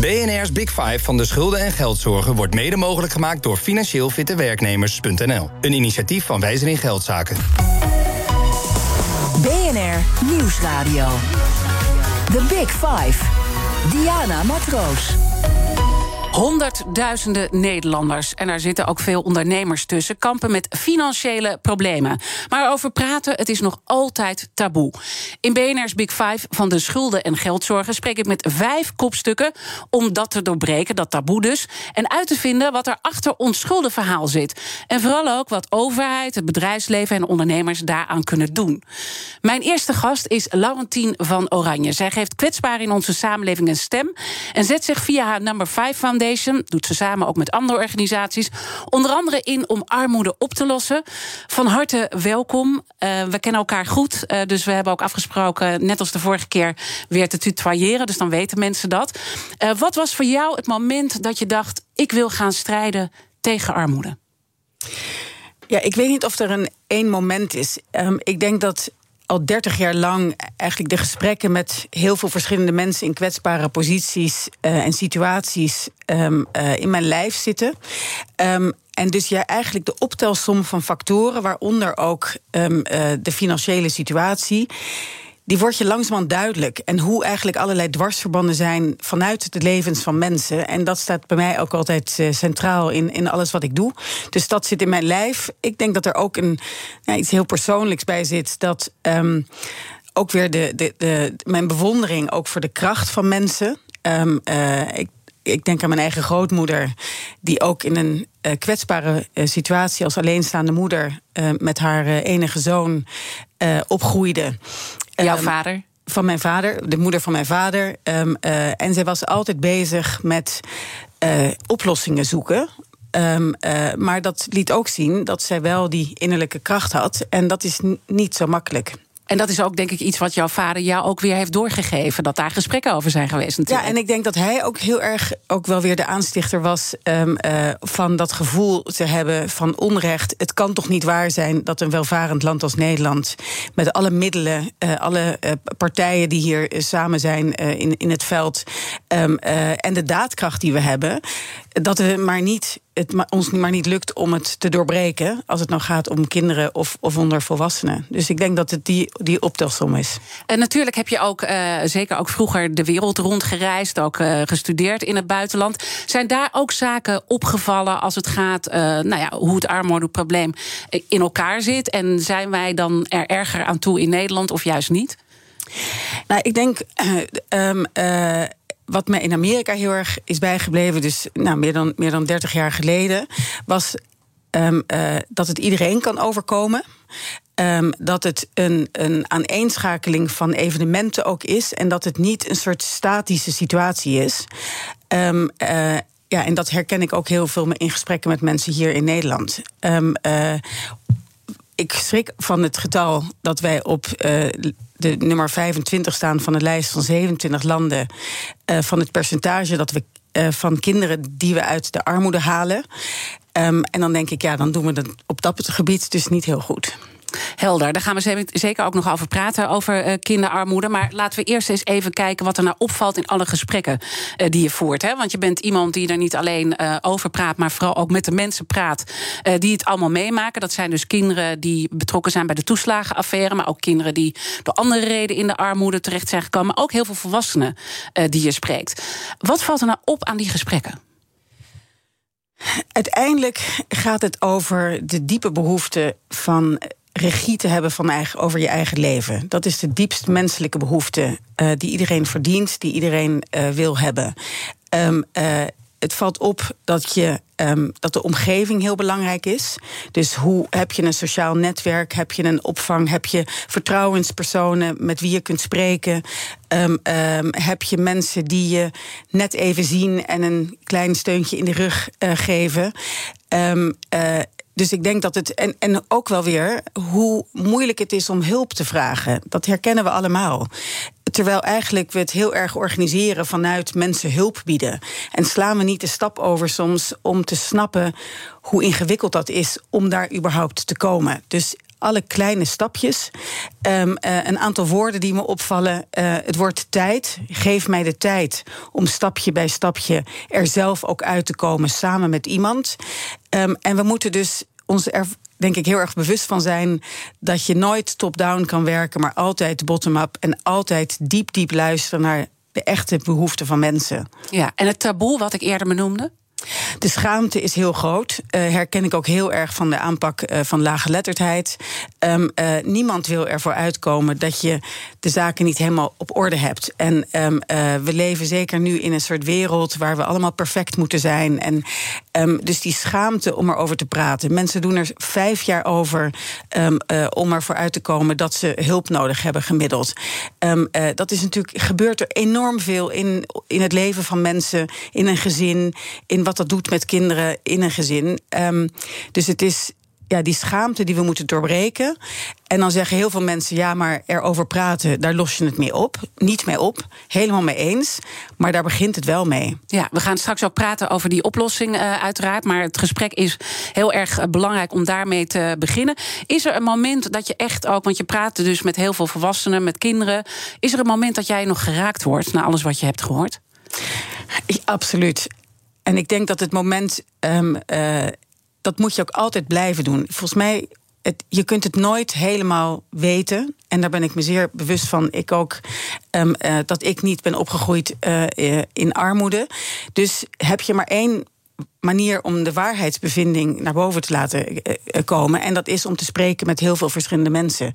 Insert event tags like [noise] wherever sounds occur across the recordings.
BNR's Big Five van de schulden en geldzorgen wordt mede mogelijk gemaakt door financieel fitte werknemers.nl. Een initiatief van Wijzer in Geldzaken. BNR Nieuwsradio. The Big Five. Diana Matroos. Honderdduizenden Nederlanders, en daar zitten ook veel ondernemers tussen, kampen met financiële problemen. Maar over praten, het is nog altijd taboe. In BNR's Big Five van de schulden en geldzorgen spreek ik met vijf kopstukken om dat te doorbreken, dat taboe dus, en uit te vinden wat er achter ons schuldenverhaal zit. En vooral ook wat overheid, het bedrijfsleven en ondernemers daaraan kunnen doen. Mijn eerste gast is Laurentien van Oranje. Zij geeft kwetsbaar in onze samenleving een stem en zet zich via haar number 5 van doet ze samen ook met andere organisaties. Onder andere in om armoede op te lossen. Van harte welkom. Uh, we kennen elkaar goed, uh, dus we hebben ook afgesproken, net als de vorige keer, weer te tutoyeren. Dus dan weten mensen dat. Uh, wat was voor jou het moment dat je dacht: ik wil gaan strijden tegen armoede? Ja, ik weet niet of er een één moment is. Um, ik denk dat al 30 jaar lang eigenlijk de gesprekken met heel veel verschillende mensen in kwetsbare posities uh, en situaties um, uh, in mijn lijf zitten. Um, en dus ja, eigenlijk de optelsom van factoren, waaronder ook um, uh, de financiële situatie die wordt je langzamerhand duidelijk. En hoe eigenlijk allerlei dwarsverbanden zijn vanuit de levens van mensen. En dat staat bij mij ook altijd uh, centraal in, in alles wat ik doe. Dus dat zit in mijn lijf. Ik denk dat er ook een, iets heel persoonlijks bij zit. Dat um, ook weer de, de, de, mijn bewondering ook voor de kracht van mensen. Um, uh, ik ik denk aan mijn eigen grootmoeder, die ook in een uh, kwetsbare situatie als alleenstaande moeder met haar enige zoon opgroeide. Jouw um, vader? Van mijn vader, de moeder van mijn vader. Um, en zij was altijd bezig met oplossingen zoeken. Um, maar dat liet ook zien dat zij wel die innerlijke kracht had. En dat is niet zo makkelijk. En dat is ook denk ik iets wat jouw vader jou ook weer heeft doorgegeven. Dat daar gesprekken over zijn geweest natuurlijk. Ja, en ik denk dat hij ook heel erg ook wel weer de aanstichter was... Um, uh, van dat gevoel te hebben van onrecht. Het kan toch niet waar zijn dat een welvarend land als Nederland... met alle middelen, uh, alle uh, partijen die hier samen zijn in, in het veld... Um, en de daadkracht die we hebben dat we maar niet, het ons maar niet lukt om het te doorbreken. als het nou gaat om kinderen of, of onder volwassenen. Dus ik denk dat het die, die optelsom is. En natuurlijk heb je ook, uh, zeker ook vroeger, de wereld rondgereisd. ook uh, gestudeerd in het buitenland. Zijn daar ook zaken opgevallen als het gaat. Uh, nou ja, hoe het armoedeprobleem in elkaar zit? En zijn wij dan er erger aan toe in Nederland of juist niet? Nou, ik denk. Um, wat mij in Amerika heel erg is bijgebleven, dus nou, meer, dan, meer dan 30 jaar geleden, was um, uh, dat het iedereen kan overkomen. Um, dat het een, een aaneenschakeling van evenementen ook is. En dat het niet een soort statische situatie is. Um, uh, ja, en dat herken ik ook heel veel in gesprekken met mensen hier in Nederland. Uh, ik schrik van het getal dat wij op de nummer 25 staan van de lijst van 27 landen. Uh, van het percentage dat we uh, van kinderen die we uit de armoede halen. Um, en dan denk ik, ja, dan doen we dat op dat gebied dus niet heel goed. Helder, daar gaan we zeker ook nog over praten, over uh, kinderarmoede. Maar laten we eerst eens even kijken wat er nou opvalt in alle gesprekken uh, die je voert. Hè? Want je bent iemand die er niet alleen uh, over praat, maar vooral ook met de mensen praat die het allemaal meemaken. Dat zijn dus kinderen die betrokken zijn bij de toeslagenaffaire, maar ook kinderen die door andere redenen in de armoede terecht zijn gekomen. Maar ook heel veel volwassenen die je spreekt. Wat valt er nou op aan die gesprekken? Uiteindelijk gaat het over de diepe behoefte van regie te hebben van eigen, over je eigen leven. Dat is de diepst menselijke behoefte uh, die iedereen verdient, die iedereen uh, wil hebben. Um, uh, het valt op dat, je, um, dat de omgeving heel belangrijk is. Dus hoe heb je een sociaal netwerk? Heb je een opvang? Heb je vertrouwenspersonen met wie je kunt spreken? Um, heb je mensen die je net even zien en een klein steuntje in de rug geven? Dus ik denk dat het. En, en ook wel weer hoe moeilijk het is om hulp te vragen. Dat herkennen we allemaal. Terwijl eigenlijk we het heel erg organiseren vanuit mensen hulp bieden. En slaan we niet de stap over soms om te snappen hoe ingewikkeld dat is om daar überhaupt te komen. Dus alle kleine stapjes. Um, uh, een aantal woorden die me opvallen. Uh, het wordt tijd. Geef mij de tijd om stapje bij stapje er zelf ook uit te komen samen met iemand. Um, en we moeten dus ons er denk ik heel erg bewust van zijn dat je nooit top-down kan werken, maar altijd bottom-up en altijd diep, diep luisteren naar de echte behoeften van mensen. Ja, en het taboe wat ik eerder benoemde? De schaamte is heel groot. Uh, herken ik ook heel erg van de aanpak uh, van laaggeletterdheid. Um, niemand wil ervoor uitkomen dat je de zaken niet helemaal op orde hebt. En um, we leven zeker nu in een soort wereld waar we allemaal perfect moeten zijn. En um, dus die schaamte om erover te praten. Mensen doen er vijf jaar over om ervoor uit te komen dat ze hulp nodig hebben gemiddeld. dat is natuurlijk gebeurt er enorm veel in, in het leven van mensen, in een gezin, in wat dat doet met kinderen in een gezin. Um, dus het is ja, die schaamte die we moeten doorbreken. En dan zeggen heel veel mensen: ja, maar erover praten, daar los je het mee op. Niet mee op, helemaal mee eens. Maar daar begint het wel mee. Ja, we gaan straks ook praten over die oplossing, uh, uiteraard. Maar het gesprek is heel erg eh, belangrijk om daarmee te beginnen. Is er een moment dat je echt ook, want je praat dus met heel veel volwassenen, met kinderen. Is er een moment dat jij nog geraakt wordt na alles wat je hebt gehoord? Ja, absoluut. En ik denk dat het moment, um, uh, dat moet je ook altijd blijven doen. Volgens mij, het, je kunt het nooit helemaal weten. En daar ben ik me zeer bewust van. Ik ook, um, uh, dat ik niet ben opgegroeid uh, in armoede. Dus heb je maar één manier om de waarheidsbevinding naar boven te laten eh, eh, komen. En dat is om te spreken met heel veel verschillende mensen.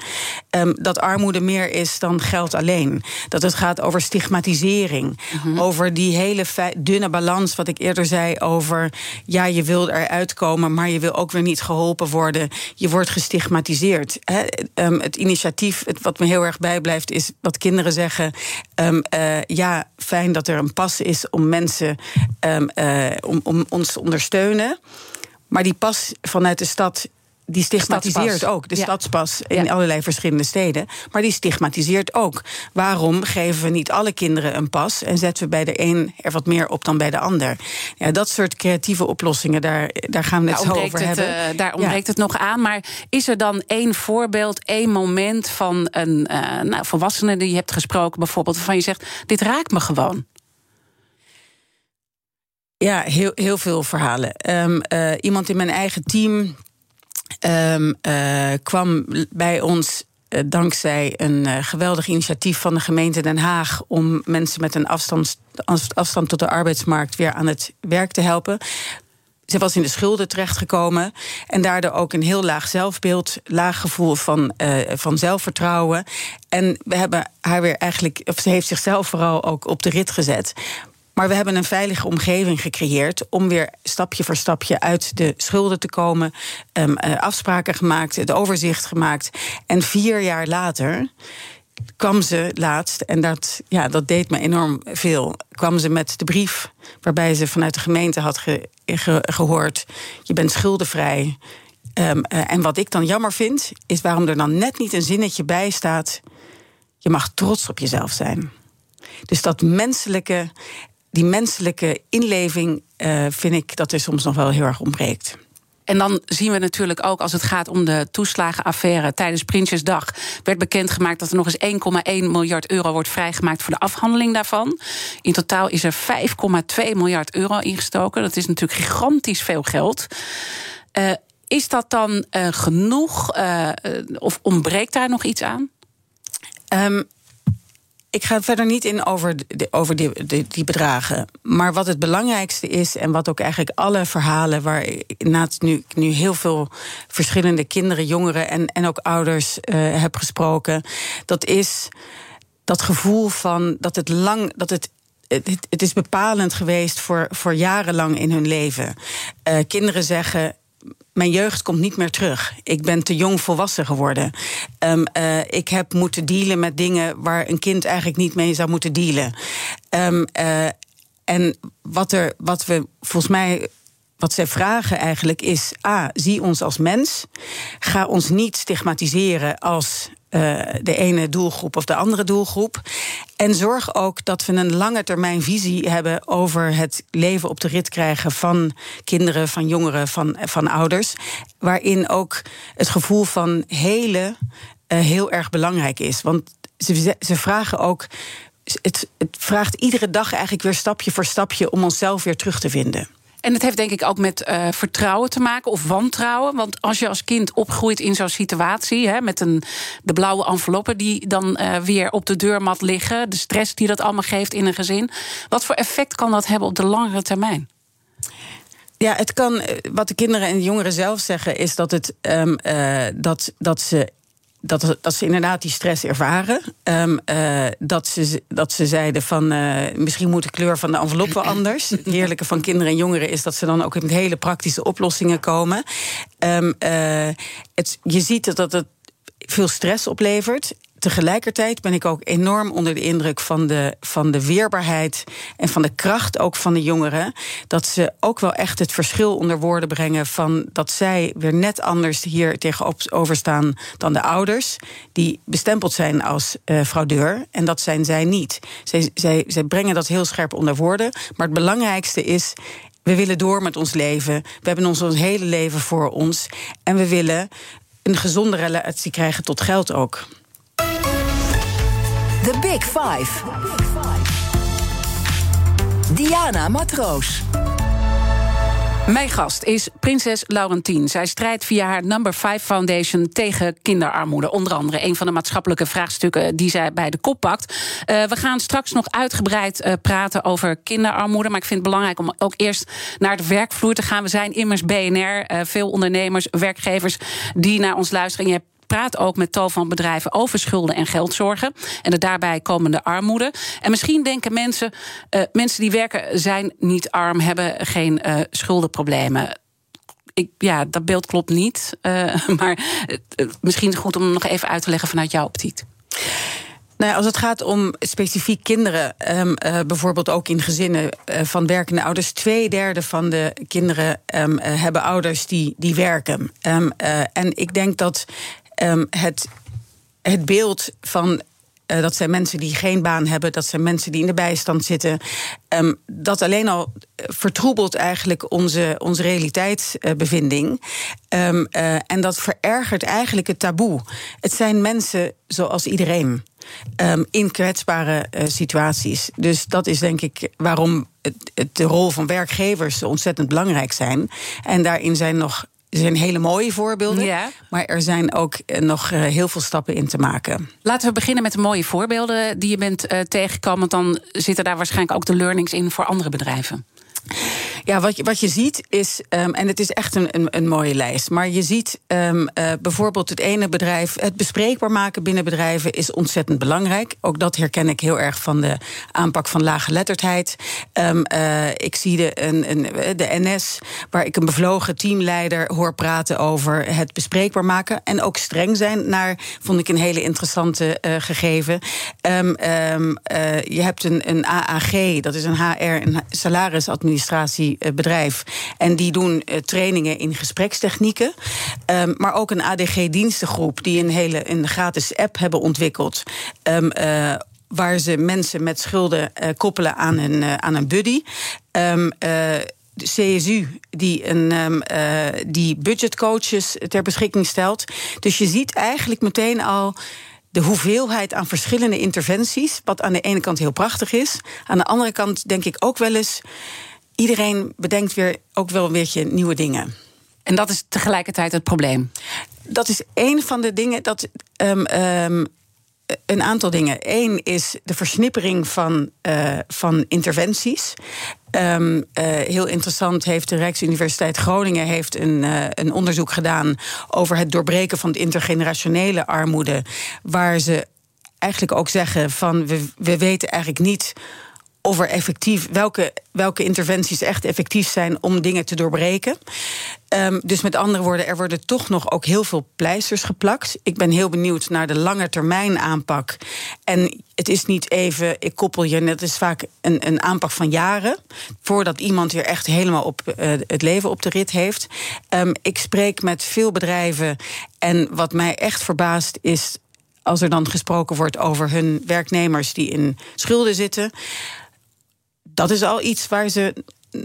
Um, dat armoede meer is dan geld alleen. Dat het gaat over stigmatisering. Mm -hmm. Over die hele dunne balans, wat ik eerder zei, over ja, je wil eruit komen, maar je wil ook weer niet geholpen worden. Je wordt gestigmatiseerd. He, um, het initiatief, het, wat me heel erg bijblijft, is dat kinderen zeggen: um, uh, ja, fijn dat er een pas is om mensen om, om ons ondersteunen. Maar die pas vanuit de stad die stigmatiseert ook. De ja. stadspas in ja. allerlei verschillende steden. Maar die stigmatiseert ook. Waarom geven we niet alle kinderen een pas en zetten we bij de een er wat meer op dan bij de ander? Ja, dat soort creatieve oplossingen, daar, daar gaan we het zo over het, hebben. Uh, daar ontbreekt ja. het nog aan. Maar is er dan één voorbeeld, één moment van een uh, nou, volwassene die je hebt gesproken, bijvoorbeeld, waarvan je zegt: dit raakt me gewoon? Ja, heel, heel veel verhalen. Um, uh, iemand in mijn eigen team um, uh, kwam bij ons uh, dankzij een geweldig initiatief van de gemeente Den Haag om mensen met een afstand, afstand tot de arbeidsmarkt weer aan het werk te helpen. Ze was in de schulden terechtgekomen en daardoor ook een heel laag zelfbeeld, laag gevoel van, van zelfvertrouwen. En we hebben haar weer eigenlijk, of ze heeft zichzelf vooral ook op de rit gezet. Maar we hebben een veilige omgeving gecreëerd om weer stapje voor stapje uit de schulden te komen. Um, uh, afspraken gemaakt, het overzicht gemaakt. En vier jaar later kwam ze laatst, en dat, ja, dat deed me enorm veel, kwam ze met de brief waarbij ze vanuit de gemeente had ge, ge, gehoord: je bent schuldenvrij. Um, uh, en wat ik dan jammer vind, is waarom er dan net niet een zinnetje bij staat: je mag trots op jezelf zijn. Dus dat menselijke die menselijke inleving uh, vind ik dat er soms nog wel heel erg ontbreekt. En dan zien we natuurlijk ook als het gaat om de toeslagenaffaire. Tijdens Prinsjesdag werd bekendgemaakt dat er nog eens 1,1 miljard euro wordt vrijgemaakt voor de afhandeling daarvan. In totaal is er 5,2 miljard euro ingestoken. Dat is natuurlijk gigantisch veel geld. Uh, is dat dan uh, genoeg? Uh, of ontbreekt daar nog iets aan? Um, ik ga verder niet in over, de, over die, die, bedragen. Maar wat het belangrijkste is, en wat ook eigenlijk alle verhalen waar ik nu, nu heel veel verschillende kinderen, jongeren en, en ook ouders uh, heb gesproken, dat is dat gevoel van dat het lang, dat het het, is bepalend geweest voor, voor jarenlang in hun leven. Uh, kinderen zeggen mijn jeugd komt niet meer terug. Ik ben te jong volwassen geworden. Um, uh, ik heb moeten dealen met dingen waar een kind eigenlijk niet mee zou moeten dealen. Um, uh, en wat, er, wat we volgens mij wat zij vragen eigenlijk is: A, zie ons als mens. Ga ons niet stigmatiseren als uh, de ene doelgroep of de andere doelgroep. En zorg ook dat we een lange termijn visie hebben over het leven op de rit krijgen van kinderen, van jongeren, van, van ouders. Waarin ook het gevoel van hele uh, heel erg belangrijk is. Want ze, ze vragen ook. Het, het vraagt iedere dag eigenlijk weer stapje voor stapje om onszelf weer terug te vinden. En het heeft denk ik ook met uh, vertrouwen te maken of wantrouwen. Want als je als kind opgroeit in zo'n situatie, hè, met een, de blauwe enveloppen die dan uh, weer op de deurmat liggen, de stress die dat allemaal geeft in een gezin, wat voor effect kan dat hebben op de langere termijn? Ja, het kan. Eh, wat de kinderen en de jongeren zelf zeggen, is dat, het, uh, dat, dat ze dat, dat ze inderdaad die stress ervaren. Um, uh, dat, ze, dat ze zeiden van uh, misschien moet de kleur van de envelop wel anders. Het heerlijke van kinderen en jongeren is dat ze dan ook met hele praktische oplossingen komen. Um, uh, het, je ziet dat het veel stress oplevert tegelijkertijd ben ik ook enorm onder de indruk van de, van de weerbaarheid en van de kracht ook van de jongeren. Dat ze ook wel echt het verschil onder woorden brengen van dat zij weer net anders hier tegenover staan dan de ouders, die bestempeld zijn als uh, fraudeur. En dat zijn zij niet. Zij, zij, zij brengen dat heel scherp onder woorden. Maar het belangrijkste is. We willen door met ons leven. We hebben ons, ons hele leven voor ons. En we willen een gezonde relatie krijgen tot geld ook. The Big Five. Diana Matroos. Mijn gast is prinses Laurentien. Zij strijdt via haar Number 5 Foundation tegen kinderarmoede. Onder andere een van de maatschappelijke vraagstukken die zij bij de kop pakt. Uh, we gaan straks nog uitgebreid uh, praten over kinderarmoede. Maar ik vind het belangrijk om ook eerst naar de werkvloer te gaan. We zijn immers BNR, eh, veel ondernemers, werkgevers die naar ons luisteren. Hebt praat ook met tal van bedrijven over schulden en geldzorgen. En de daarbij komende armoede. En misschien denken mensen, uh, mensen die werken zijn niet arm, hebben geen uh, schuldenproblemen. Ik, ja, dat beeld klopt niet. Uh, [laughs] maar misschien goed om nog even uit te leggen vanuit jouw optiek. Nou als het gaat om specifiek kinderen, uh, bijvoorbeeld ook in gezinnen van werkende ouders, twee derde van de kinderen uh, hebben ouders die, die werken. Um, en ik denk dat um, het, het beeld van uh, dat zijn mensen die geen baan hebben, dat zijn mensen die in de bijstand zitten. Um, dat alleen al vertroebelt eigenlijk onze, onze realiteitsbevinding. Uh, en dat verergert eigenlijk het taboe. Het zijn mensen zoals iedereen. In kwetsbare uh, situaties. Dus dat is denk ik waarom het, de rol van werkgevers ontzettend belangrijk zijn. En daarin zijn nog er zijn hele mooie voorbeelden, ja. maar er zijn ook eh, nog eh, heel veel stappen in te maken. Laten we beginnen met de mooie voorbeelden die je bent uh, tegengekomen. Want dan zitten daar waarschijnlijk ook de learnings in voor andere bedrijven. Ja, wat je, wat je ziet is, um, en het is echt een, een, een, mooie lijst, maar je ziet um, uh, bijvoorbeeld het ene bedrijf, het bespreekbaar maken binnen bedrijven is ontzettend belangrijk. Ook dat herken ik heel erg van de aanpak van lage letterdheid. Um, ik zie de, een, een, de NS, waar ik een bevlogen teamleider hoor praten over het bespreekbaar maken en ook streng zijn naar, vond ik een hele interessante uh, gegeven. je hebt een, een AAG, dat is een HR, een salarisadministratie eh, bedrijf. En die doen uh, trainingen in gesprekstechnieken. Um, maar ook een ADG-dienstengroep die een hele een gratis app hebben ontwikkeld. Um, uh, waar ze mensen met schulden koppelen aan een, aan een buddy. Um, de CSU die, een, die budgetcoaches ter beschikking stelt. Dus je ziet eigenlijk meteen al de hoeveelheid aan verschillende interventies. Wat aan de ene kant heel prachtig is. Aan de andere kant denk ik ook wel eens iedereen bedenkt weer ook wel een beetje nieuwe dingen. En dat is tegelijkertijd het probleem. Dat is een van de dingen dat. Um, um, een aantal dingen. Eén is de versnippering van, uh, van interventies. Um, uh, heel interessant heeft de Rijksuniversiteit Groningen heeft een, uh, een onderzoek gedaan over het doorbreken van de intergenerationele armoede. Waar ze eigenlijk ook zeggen van we, we weten eigenlijk niet of er effectief, welke, welke interventies echt effectief zijn om dingen te doorbreken. Um, dus met andere woorden, er worden toch nog ook heel veel pleisters geplakt. Ik ben heel benieuwd naar de lange termijn aanpak. En het is niet even, ik koppel je, het is vaak een, een aanpak van jaren. Voordat iemand weer echt helemaal op uh, het leven op de rit heeft. Um, ik spreek met veel bedrijven. En wat mij echt verbaast is als er dan gesproken wordt over hun werknemers die in schulden zitten. Dat is al iets waar ze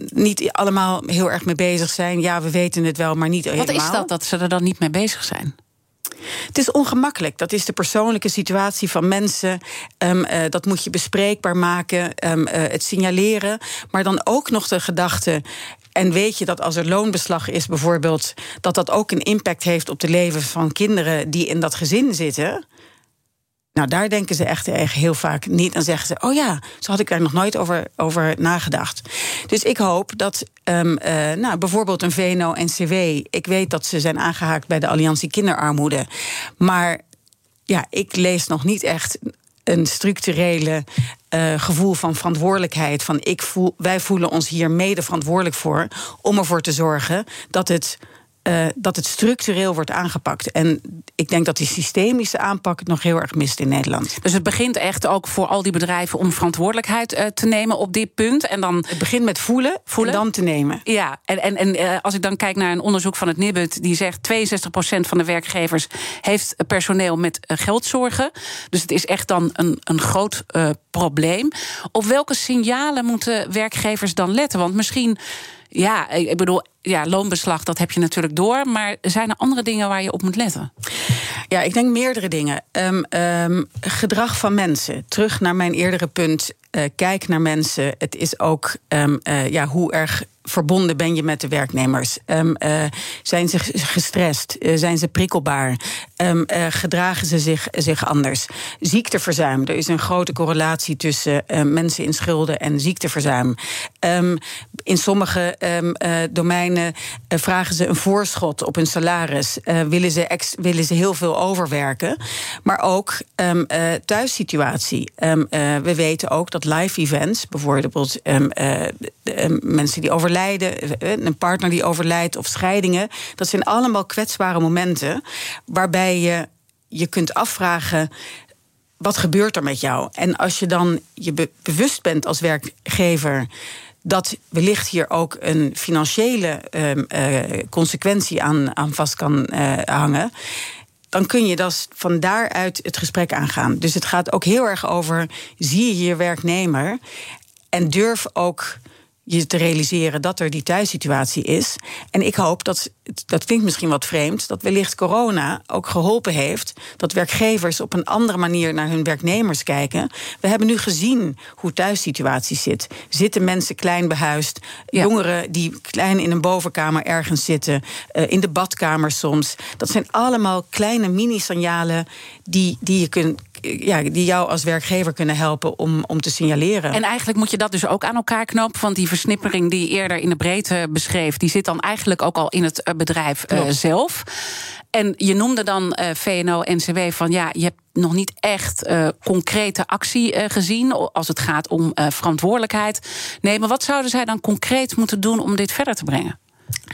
niet allemaal heel erg mee bezig zijn. Ja, we weten het wel, maar niet Wat helemaal. Wat is dat dat ze er dan niet mee bezig zijn? Het is ongemakkelijk. Dat is de persoonlijke situatie van mensen. Um, uh, dat moet je bespreekbaar maken. Um, uh, het signaleren. Maar dan ook nog de gedachte. En weet je dat als er loonbeslag is, bijvoorbeeld, dat dat ook een impact heeft op de leven van kinderen die in dat gezin zitten. Nou, daar denken ze echt heel vaak niet. Dan zeggen ze: Oh ja, zo had ik daar nog nooit over, over nagedacht. Dus ik hoop dat um, uh, nou, bijvoorbeeld een VNO-NCW. Ik weet dat ze zijn aangehaakt bij de Alliantie Kinderarmoede. Maar ja, ik lees nog niet echt een structurele uh, gevoel van verantwoordelijkheid. Van ik voel, wij voelen ons hier mede verantwoordelijk voor om ervoor te zorgen dat het uh, dat het structureel wordt aangepakt. En ik denk dat die systemische aanpak het nog heel erg mist in Nederland. Dus het begint echt ook voor al die bedrijven om verantwoordelijkheid uh, te nemen op dit punt. En dan het begint met voelen, voelen. en dan te nemen. Ja, en, en, en uh, als ik dan kijk naar een onderzoek van het Nibud, die zegt 62% van de werkgevers heeft personeel met geldzorgen. Dus het is echt dan een, een groot probleem. Op welke signalen moeten werkgevers dan letten? Want misschien. Ja, ik bedoel, ja, loonbeslag, dat heb je natuurlijk door. Maar zijn er andere dingen waar je op moet letten? Ja, ik denk meerdere dingen. Um, um, gedrag van mensen. Terug naar mijn eerdere punt. Uh, kijk naar mensen. Het is ook um, uh, ja, hoe erg verbonden ben je met de werknemers? Um, uh, zijn ze gestrest? Uh, zijn ze prikkelbaar? Um, uh, gedragen ze zich, zich anders? Ziekteverzuim. Er is een grote correlatie tussen mensen in schulden en ziekteverzuim. Um, in sommige domeinen vragen ze een voorschot op hun salaris. willen, ze willen ze heel veel overwerken? Maar ook thuissituatie. we weten ook dat live events, bijvoorbeeld mensen die overlijden, een partner die overlijdt of scheidingen. Dat zijn allemaal kwetsbare momenten waarbij je je kunt afvragen. Wat gebeurt er met jou? En als je dan je be bewust bent als werkgever dat wellicht hier ook een financiële uh, uh, consequentie aan, aan vast kan uh, hangen. Dan kun je dat van daaruit het gesprek aangaan. Dus het gaat ook heel erg over: zie je je werknemer en durf ook je te realiseren dat er die thuissituatie is. En ik hoop dat, dat klinkt misschien wat vreemd, dat wellicht corona ook geholpen heeft dat werkgevers op een andere manier naar hun werknemers kijken. We hebben nu gezien hoe thuissituatie zit. Zitten mensen klein behuisd, ja. jongeren die klein in een bovenkamer ergens zitten, uh, in de badkamer soms. Dat zijn allemaal kleine mini-signalen die, die je kunt ja, die jou als werkgever kunnen helpen om, om te signaleren. En eigenlijk moet je dat dus ook aan elkaar knopen. Want die versnippering die je eerder in de breedte beschreef, die zit dan eigenlijk ook al in het bedrijf uh, zelf. En je noemde dan uh, VNO-NCW van ja, je hebt nog niet echt uh, concrete actie uh, gezien als het gaat om verantwoordelijkheid nemen. Wat zouden zij dan concreet moeten doen om dit verder te brengen?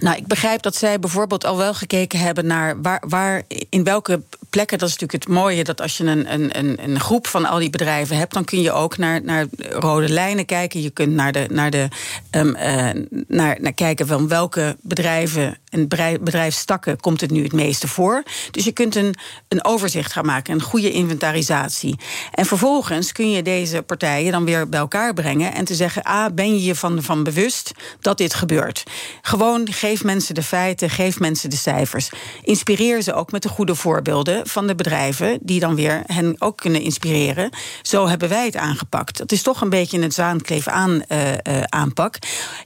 Nou, ik begrijp dat zij bijvoorbeeld al wel gekeken hebben naar waar, waar in welke plekken. Dat is natuurlijk het mooie dat als je een, een, een groep van al die bedrijven hebt, dan kun je ook naar, naar rode lijnen kijken. Je kunt naar, de, naar, de, um, uh, naar, naar kijken van welke bedrijven en bedrijfstakken komt het nu het meeste voor. Dus je kunt een, een overzicht gaan maken, een goede inventarisatie. En vervolgens kun je deze partijen dan weer bij elkaar brengen en te zeggen: A, ben je je van, van bewust dat dit gebeurt? Gewoon geef mensen de feiten, geef mensen de cijfers. Inspireer ze ook met de goede voorbeelden van de bedrijven, die dan weer hen ook kunnen inspireren. Zo hebben wij het aangepakt. Dat is toch een beetje een zwaankleef aan uh, uh, aanpak.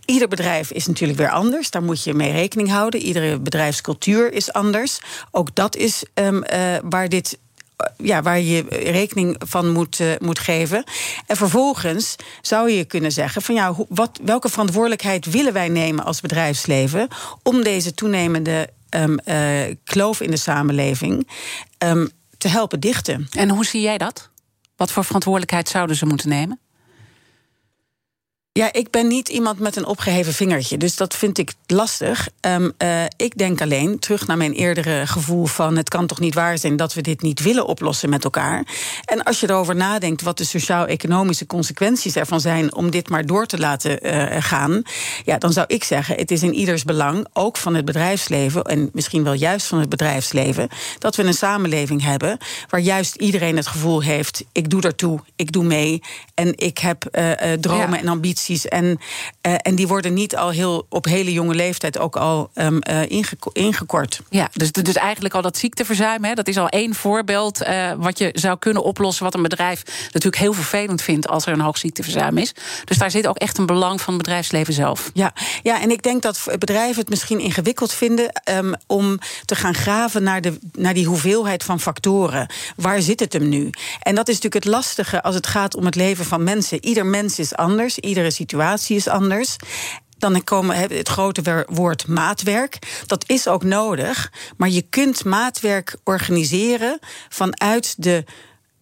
Ieder bedrijf is natuurlijk weer anders. Daar moet je mee rekening houden. Iedere bedrijfscultuur is anders. Ook dat is um, uh, waar dit ja, waar je rekening van moet, uh, moet geven. En vervolgens zou je kunnen zeggen: van ja, wat, welke verantwoordelijkheid willen wij nemen als bedrijfsleven om deze toenemende um, uh, kloof in de samenleving um, te helpen dichten? En hoe zie jij dat? Wat voor verantwoordelijkheid zouden ze moeten nemen? Ja, ik ben niet iemand met een opgeheven vingertje. Dus dat vind ik lastig. Um, uh, ik denk alleen, terug naar mijn eerdere gevoel van... het kan toch niet waar zijn dat we dit niet willen oplossen met elkaar. En als je erover nadenkt wat de sociaal-economische consequenties ervan zijn... om dit maar door te laten uh, gaan... ja, dan zou ik zeggen, het is in ieders belang... ook van het bedrijfsleven en misschien wel juist van het bedrijfsleven... dat we een samenleving hebben waar juist iedereen het gevoel heeft... ik doe ertoe, ik doe mee en ik heb uh, dromen ja. en ambities en, uh, en die worden niet al heel op hele jonge leeftijd ook al um, uh, ingekort. Ja, dus, dus eigenlijk al dat ziekteverzuim, hè, dat is al één voorbeeld uh, wat je zou kunnen oplossen. Wat een bedrijf natuurlijk heel vervelend vindt als er een hoog ziekteverzuim is. Dus daar zit ook echt een belang van het bedrijfsleven zelf. Ja, ja en ik denk dat bedrijven het misschien ingewikkeld vinden um, om te gaan graven naar, de, naar die hoeveelheid van factoren. Waar zit het hem nu? En dat is natuurlijk het lastige als het gaat om het leven van mensen. Ieder mens is anders, iedere situatie is anders. Dan komen het grote woord maatwerk. Dat is ook nodig. Maar je kunt maatwerk organiseren vanuit de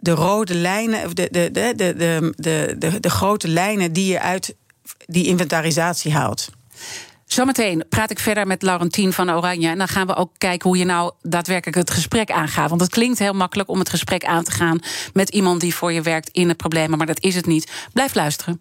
de rode lijnen, de, de, de, de, de, de, de grote lijnen die je uit die inventarisatie haalt. Zometeen praat ik verder met Laurentien van Oranje. En dan gaan we ook kijken hoe je nou daadwerkelijk het gesprek aangaat. Want het klinkt heel makkelijk om het gesprek aan te gaan met iemand die voor je werkt in het probleem. Maar dat is het niet. Blijf luisteren.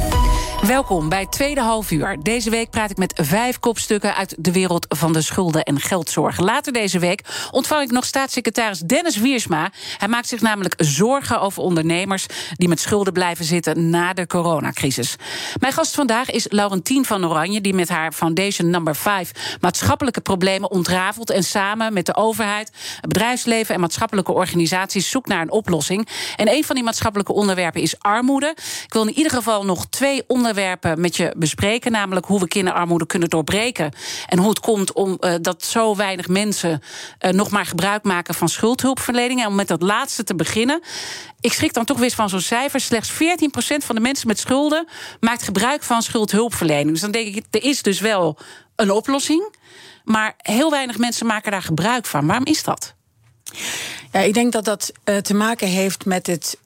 Welkom bij Tweede Half Uur. Deze week praat ik met vijf kopstukken uit de wereld van de schulden en geldzorg. Later deze week ontvang ik nog staatssecretaris Dennis Wiersma. Hij maakt zich namelijk zorgen over ondernemers die met schulden blijven zitten na de coronacrisis. Mijn gast vandaag is Laurentien van Oranje, die met haar Foundation Number 5 maatschappelijke problemen ontrafelt en samen met de overheid, het bedrijfsleven en maatschappelijke organisaties zoekt naar een oplossing. En een van die maatschappelijke onderwerpen is armoede. Ik wil in ieder geval nog twee onderwerpen met je bespreken. Namelijk hoe we kinderarmoede kunnen doorbreken. En hoe het komt om uh, dat zo weinig mensen uh, nog maar gebruik maken van schuldhulpverlening. En om met dat laatste te beginnen. Ik schrik dan toch weer van zo'n cijfer. Slechts 14% van de mensen met schulden maakt gebruik van schuldhulpverlening. Dus dan denk ik, er is dus wel een oplossing. Maar heel weinig mensen maken daar gebruik van. Waarom is dat? Ja, ik denk dat dat uh, te maken heeft met het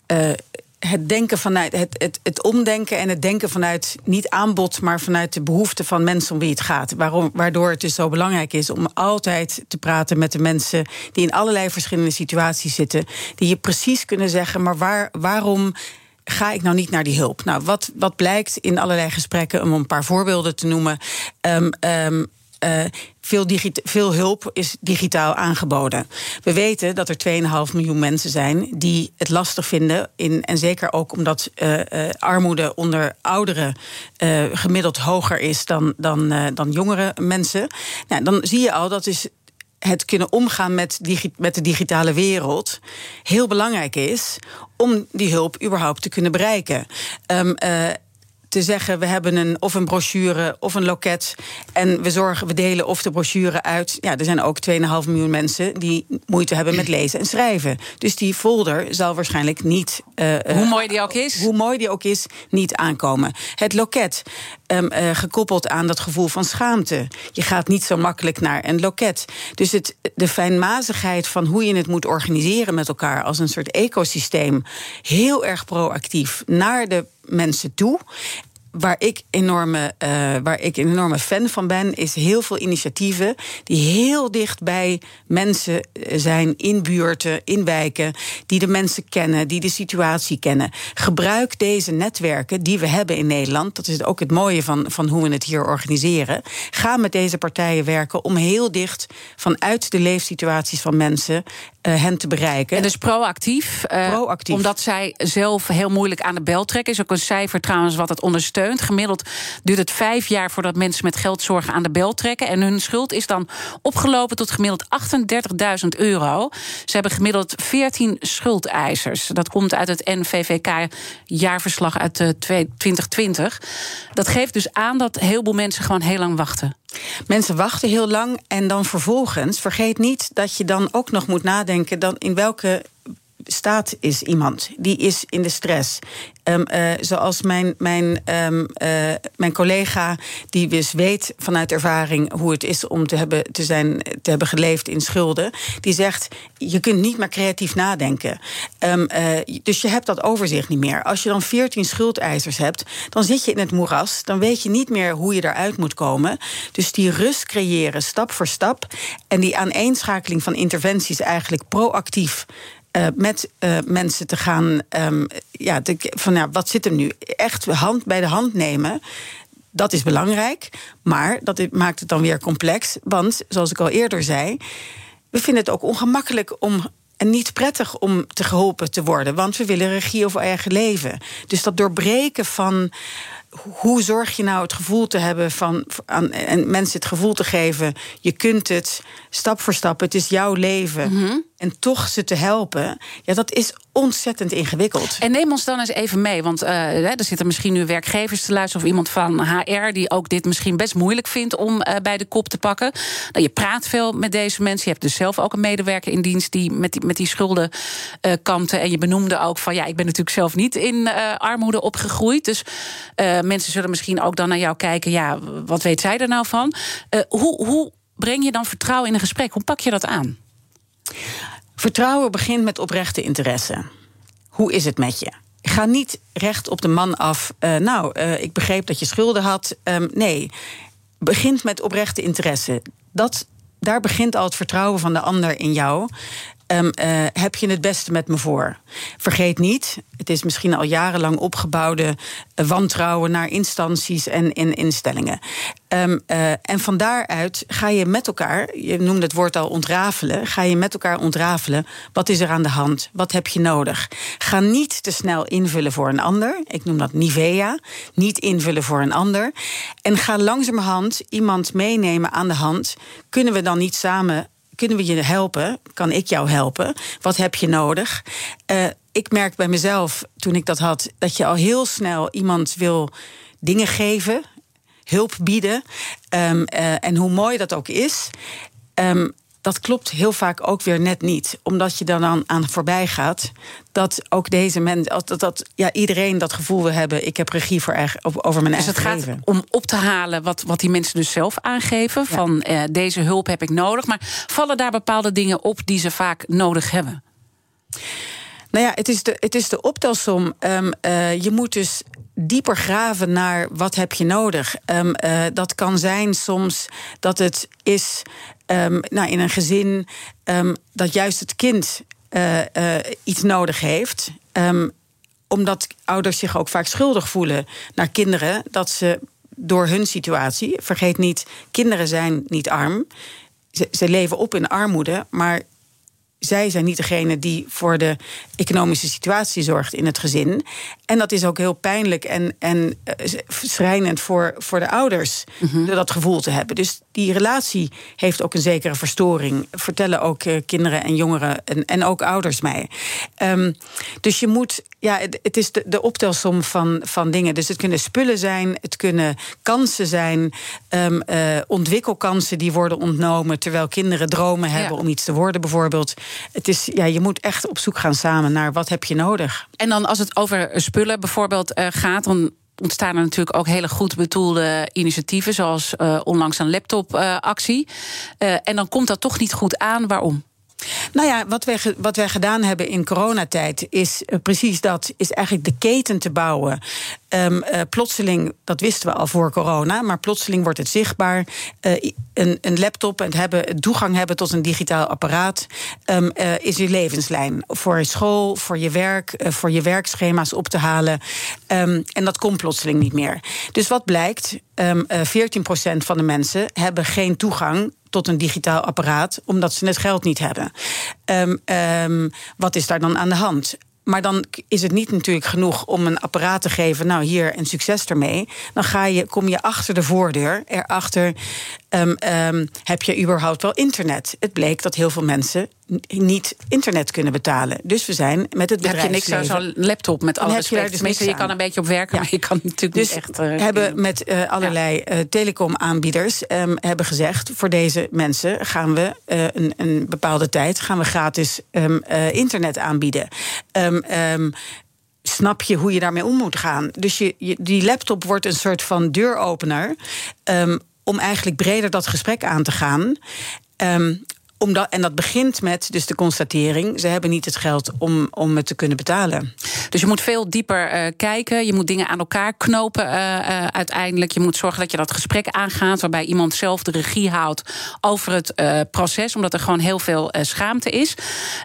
het denken vanuit het, het, het omdenken en het denken vanuit niet aanbod, maar vanuit de behoeften van mensen om wie het gaat. Waarom, waardoor het dus zo belangrijk is om altijd te praten met de mensen die in allerlei verschillende situaties zitten, die je precies kunnen zeggen, maar waar, waarom ga ik nou niet naar die hulp? Nou, wat, wat blijkt in allerlei gesprekken, om een paar voorbeelden te noemen. Um, um, uh, veel, veel, hulp is digitaal aangeboden. We weten dat er 2,5 miljoen mensen zijn die het lastig vinden. In, en zeker ook omdat uh, uh, armoede onder ouderen gemiddeld hoger is dan, dan, dan jongere mensen. Nou, dan zie je al dat is het kunnen omgaan met, met de digitale wereld heel belangrijk is om die hulp überhaupt te kunnen bereiken. Um, te zeggen: we hebben een, of een brochure of een loket. En we zorgen, we delen of de brochure uit. Ja, er zijn ook 2,5 miljoen mensen die moeite hebben met lezen en schrijven. Dus die folder zal waarschijnlijk niet. Uh, hoe mooi die ook is. Hoe mooi die ook is, niet aankomen. Het loket, um, uh, gekoppeld aan dat gevoel van schaamte. Je gaat niet zo makkelijk naar een loket. Dus het, de fijnmazigheid van hoe je het moet organiseren met elkaar als een soort ecosysteem. Heel erg proactief naar de mensen toe waar ik, enorme, uh, waar ik een enorme fan van ben, is heel veel initiatieven die heel dicht bij mensen eh, zijn, in buurten, in wijken, die de mensen kennen, die de situatie kennen. Gebruik deze netwerken die we hebben in Nederland. Dat is ook het mooie van, van hoe we het hier organiseren. Ga met deze partijen werken om heel dicht vanuit de leefsituaties van mensen uh, hen te bereiken. En dus proactief, uh, proactief. Omdat zij zelf heel moeilijk aan de bel trekken. Is ook een cijfer trouwens wat het ondersteunt. Gemiddeld duurt het vijf jaar voordat mensen met geldzorgen aan de bel trekken. En hun schuld is dan opgelopen tot gemiddeld 38.000 euro. Ze hebben gemiddeld 14 schuldeisers. Dat komt uit het NVVK-jaarverslag uit 2020. Eh, dat geeft dus aan dat heel veel mensen gewoon heel lang wachten. Mensen wachten heel lang en dan vervolgens vergeet niet dat je dan ook nog moet nadenken dan in welke staat is iemand. Die is in de stress. Um, uh, zoals mijn, mijn, um, uh, mijn collega, die dus weet vanuit ervaring hoe het is om te hebben, te, zijn, te hebben geleefd in schulden, die zegt: je kunt niet meer creatief nadenken. Um, uh, dus je hebt dat overzicht niet meer. Als je dan 14 schuldeisers hebt, dan zit je in het moeras. Dan weet je niet meer hoe je eruit moet komen. Dus die rust creëren, stap voor stap. En die aaneenschakeling van interventies eigenlijk proactief uh, met uh, mensen te gaan. Um, ja, van ja, wat zit er nu? Echt hand bij de hand nemen. Dat is belangrijk. Maar dat maakt het dan weer complex. Want, zoals ik al eerder zei. We vinden het ook ongemakkelijk om en niet prettig om te geholpen te worden, want we willen regie over eigen leven. Dus dat doorbreken van hoe zorg je nou het gevoel te hebben van aan en mensen het gevoel te geven: je kunt het stap voor stap, het is jouw leven. Mhm. En toch ze te helpen, ja, dat is ontzettend ingewikkeld. En neem ons dan eens even mee, want uh, er zitten misschien nu werkgevers te luisteren of iemand van HR die ook dit misschien best moeilijk vindt om uh, bij de kop te pakken. Nou, je praat veel met deze mensen. Je hebt dus zelf ook een medewerker in dienst die met die, met die schulden uh, kampte. En je benoemde ook van ja, ik ben natuurlijk zelf niet in armoede opgegroeid. Dus mensen zullen misschien ook dan naar jou kijken. Ja, wat weet zij er nou van? hoe, hoe breng je dan vertrouwen in een gesprek? Hoe pak je dat aan? Vertrouwen begint met oprechte interesse. Hoe is het met je? Ga niet recht op de man af. Uh, nou, uh, ik begreep dat je schulden had. Um, nee, begint met oprechte interesse. Dat, daar begint al het vertrouwen van de ander in jou. Um, uh, heb je het beste met me voor? Vergeet niet, het is misschien al jarenlang opgebouwde uh, wantrouwen naar instanties en in instellingen. Um, uh, en van daaruit ga je met elkaar, je noemde het woord al ontrafelen, ga je met elkaar ontrafelen. Wat is er aan de hand? Wat heb je nodig? Ga niet te snel invullen voor een ander. Ik noem dat Nivea. Niet invullen voor een ander. En ga langzamerhand iemand meenemen aan de hand. Kunnen we dan niet samen kunnen we je helpen? Kan ik jou helpen? Wat heb je nodig? Uh, ik merk bij mezelf, toen ik dat had, dat je al heel snel iemand wil dingen geven, hulp bieden. Um, uh, en hoe mooi dat ook is. Um, dat klopt heel vaak ook weer net niet. Omdat je dan aan, voorbij gaat. Dat ook deze mensen, dat, dat ja, iedereen dat gevoel wil hebben. Ik heb regie voor eigen, over mijn dus eigen leven. Dus het gaat om op te halen wat, wat die mensen dus zelf aangeven. Van eh, deze hulp heb ik nodig. Maar vallen daar bepaalde dingen op die ze vaak nodig hebben? Nou ja, het is de, het is de optelsom. Um, uh, je moet dus dieper graven naar wat heb je nodig. Um, uh, dat kan zijn soms dat het is um, nou, in een gezin um, dat juist het kind uh, uh, iets nodig heeft. omdat ouders zich ook vaak schuldig voelen naar kinderen. Dat ze door hun situatie, vergeet niet, kinderen zijn niet arm. Ze, ze leven op in armoede, maar zij zijn niet degene die voor de economische situatie zorgt in het gezin. En dat is ook heel pijnlijk en, en uh, schrijnend voor, voor de ouders, mm dat gevoel te hebben. Dus die relatie heeft ook een zekere verstoring. Vertellen ook uh, kinderen en jongeren en, en ook ouders mij. Um, dus je moet, ja, het, het is de, de optelsom van, van dingen. Dus het kunnen spullen zijn, het kunnen kansen zijn, um, uh, ontwikkelkansen die worden ontnomen terwijl kinderen dromen hebben ja. om iets te worden, bijvoorbeeld. Het is, ja, je moet echt op zoek gaan samen naar wat heb je nodig. En dan als het over spullen bijvoorbeeld uh, gaat, dan ontstaan er natuurlijk ook hele goed bedoelde initiatieven, zoals uh, onlangs een laptopactie. Uh, en dan komt dat toch niet goed aan. Waarom? Nou ja, wat wij, wat wij gedaan hebben in coronatijd is uh, precies dat: is eigenlijk de keten te bouwen. Um, uh, plotseling, dat wisten we al voor corona, maar plotseling wordt het zichtbaar. Uh, een, een, laptop en hebben, toegang hebben tot een digitaal apparaat um, is je levenslijn. Voor school, voor je werk, voor je werkschema's op te halen. Um, en dat komt plotseling niet meer. Dus wat blijkt? 14% van de mensen hebben geen toegang tot een digitaal apparaat, omdat ze het geld niet hebben. Um, um, wat is daar dan aan de hand? maar dan is het niet natuurlijk genoeg om een apparaat te geven. Nou, hier en succes ermee. Dan ga je, kom je achter de voordeur. Erachter um, um, heb je überhaupt wel internet. Het bleek dat heel veel mensen niet internet kunnen betalen. Dus we zijn met het bedrijf. Heb je niks aan zo'n laptop met alle respect. Dus je kan een beetje op werken, ja. maar je kan natuurlijk dus niet echt... Uh, hebben met uh, allerlei uh, telecomaanbieders um, hebben gezegd... voor deze mensen gaan we een, een, bepaalde tijd... gaan we gratis um, internet aanbieden. Um, snap je hoe je daarmee om moet gaan. Dus je, je, die laptop wordt een soort van deuropener... om eigenlijk breder dat gesprek aan te gaan. Um, omdat, en dat begint met dus de constatering: ze hebben niet het geld om, om het te kunnen betalen. Dus je moet veel dieper uh, kijken. Je moet dingen aan elkaar knopen uh, uh, uiteindelijk. Je moet zorgen dat je dat gesprek aangaat, waarbij iemand zelf de regie houdt over het proces, omdat er gewoon heel veel schaamte is.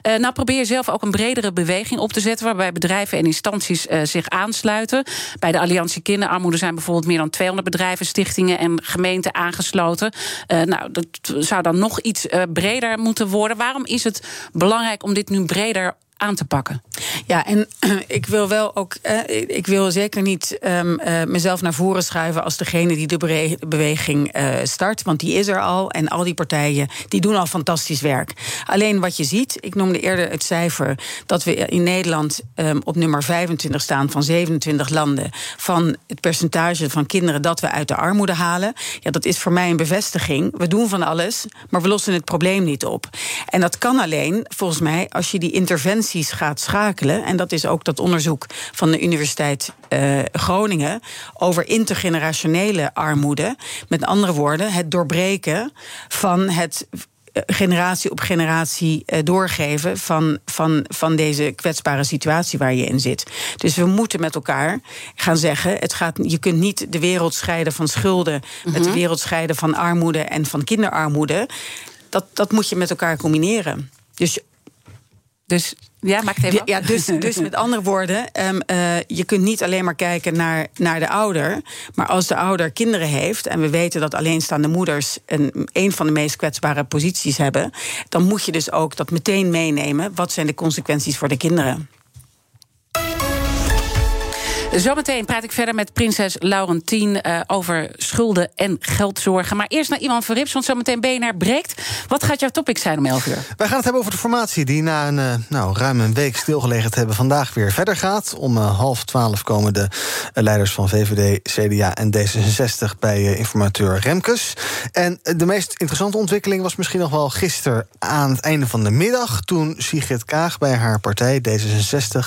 nou, probeer zelf ook een bredere beweging op te zetten, waarbij bedrijven en instanties zich aansluiten. Bij de Alliantie Kinderarmoede zijn bijvoorbeeld meer dan 200 bedrijven, stichtingen en gemeenten aangesloten. nou, dat zou dan nog iets breder moeten worden. Waarom is het belangrijk om dit nu breder aan te pakken. Ja, en [clears throat] ik wil wel ook. Eh, ik wil zeker niet um, uh, mezelf naar voren schuiven als degene die de beweging uh, start. Want die is er al. En al die partijen die doen al fantastisch werk. Alleen wat je ziet, ik noemde eerder het cijfer dat we in Nederland um, op nummer 25 staan van 27 landen. Van het percentage van kinderen dat we uit de armoede halen. Ja, dat is voor mij een bevestiging. We doen van alles, maar we lossen het probleem niet op. En dat kan alleen, volgens mij, als je die interventie gaat schakelen. En dat is ook dat onderzoek van de Universiteit uh, Groningen over intergenerationele armoede. Met andere woorden, het doorbreken van het eh, generatie op generatie uh, doorgeven van, van, van deze kwetsbare situatie waar je in zit. Dus we moeten met elkaar gaan zeggen: het gaat, je kunt niet de wereld scheiden van schulden, mm -hmm. met de wereld scheiden van armoede en van kinderarmoede. Dat, dat moet je met elkaar combineren. Dus dus ja, maak het even Ja, dus, dus met andere woorden, um, uh, je kunt niet alleen maar kijken naar, naar de ouder. Maar als de ouder kinderen heeft, en we weten dat alleenstaande moeders een, een van de meest kwetsbare posities hebben, dan moet je dus ook dat meteen meenemen. Wat zijn de consequenties voor de kinderen? Zometeen praat ik verder met prinses Laurentien uh, over schulden en geldzorgen. Maar eerst naar Iwan van Rips, want zometeen BNR breekt. Wat gaat jouw topic zijn om 11 uur? Wij gaan het hebben over de formatie die na een uh, nou, ruim een week stilgelegen te hebben... vandaag weer verder gaat. Om uh, half twaalf komen de leiders van VVD, CDA en D66... bij informateur Remkes. En de meest interessante ontwikkeling was misschien nog wel gisteren... aan het einde van de middag, toen Sigrid Kaag bij haar partij D66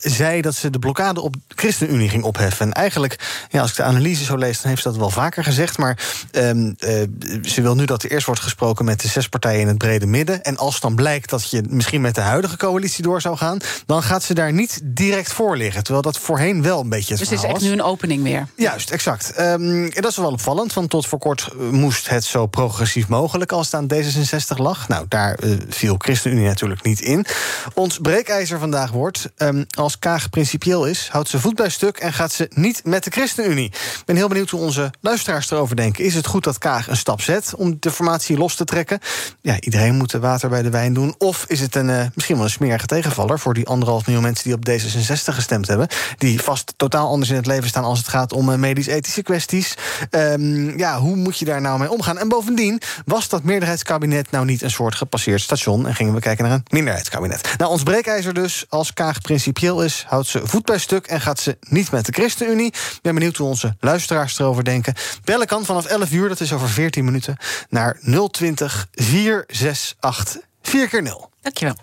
zei dat ze de blokkade op de ChristenUnie ging opheffen. En eigenlijk, ja, als ik de analyse zo lees, dan heeft ze dat wel vaker gezegd. Maar um, uh, ze wil nu dat er eerst wordt gesproken met de zes partijen in het brede midden. En als dan blijkt dat je misschien met de huidige coalitie door zou gaan, dan gaat ze daar niet direct voor liggen. Terwijl dat voorheen wel een beetje het Dus het is echt nu een opening weer. Juist, exact. Um, en dat is wel opvallend, want tot voor kort moest het zo progressief mogelijk als het aan D66 lag. Nou, daar uh, viel ChristenUnie natuurlijk niet in. Ons breekijzer vandaag wordt. Um, als als Kaag principieel is, houdt ze voet bij stuk en gaat ze niet met de ChristenUnie. Ik ben heel benieuwd hoe onze luisteraars erover denken. Is het goed dat Kaag een stap zet om de formatie los te trekken? Ja, iedereen moet de water bij de wijn doen. Of is het een, uh, misschien wel een smerige tegenvaller voor die anderhalf miljoen mensen die op D66 gestemd hebben, die vast totaal anders in het leven staan als het gaat om uh, medisch-ethische kwesties? Um, ja, hoe moet je daar nou mee omgaan? En bovendien, was dat meerderheidskabinet nou niet een soort gepasseerd station en gingen we kijken naar een minderheidskabinet? Nou, ons breekijzer dus, als Kaag principieel is, houdt ze voet bij stuk en gaat ze niet met de ChristenUnie. Ik ben benieuwd hoe onze luisteraars erover denken. Bellen kan vanaf 11 uur, dat is over 14 minuten, naar 020 468 4 keer 0. Dankjewel.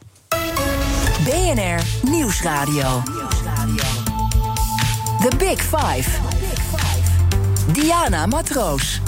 BNR Nieuwsradio. The Big Five. Diana Matroos.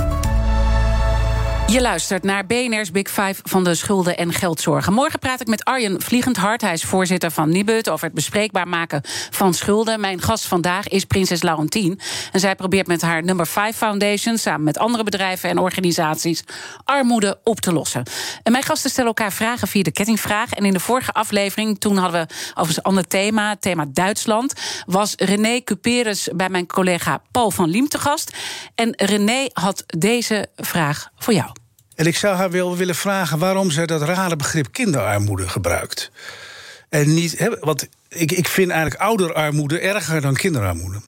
Je luistert naar BNR's Big Five van de schulden en geldzorgen. Morgen praat ik met Arjen Vliegendhart. Hij is voorzitter van Nibud over het bespreekbaar maken van schulden. Mijn gast vandaag is prinses Laurentien. En zij probeert met haar Number 5 Foundation... samen met andere bedrijven en organisaties... armoede op te lossen. En mijn gasten stellen elkaar vragen via de kettingvraag. En in de vorige aflevering, toen hadden we over een ander thema... thema Duitsland, was René Cuperus bij mijn collega Paul van Liem te gast. En René had deze vraag voor jou. En ik zou haar wel willen vragen waarom zij dat rare begrip kinderarmoede gebruikt. En niet, want ik, ik vind eigenlijk ouderarmoede erger dan kinderarmoede.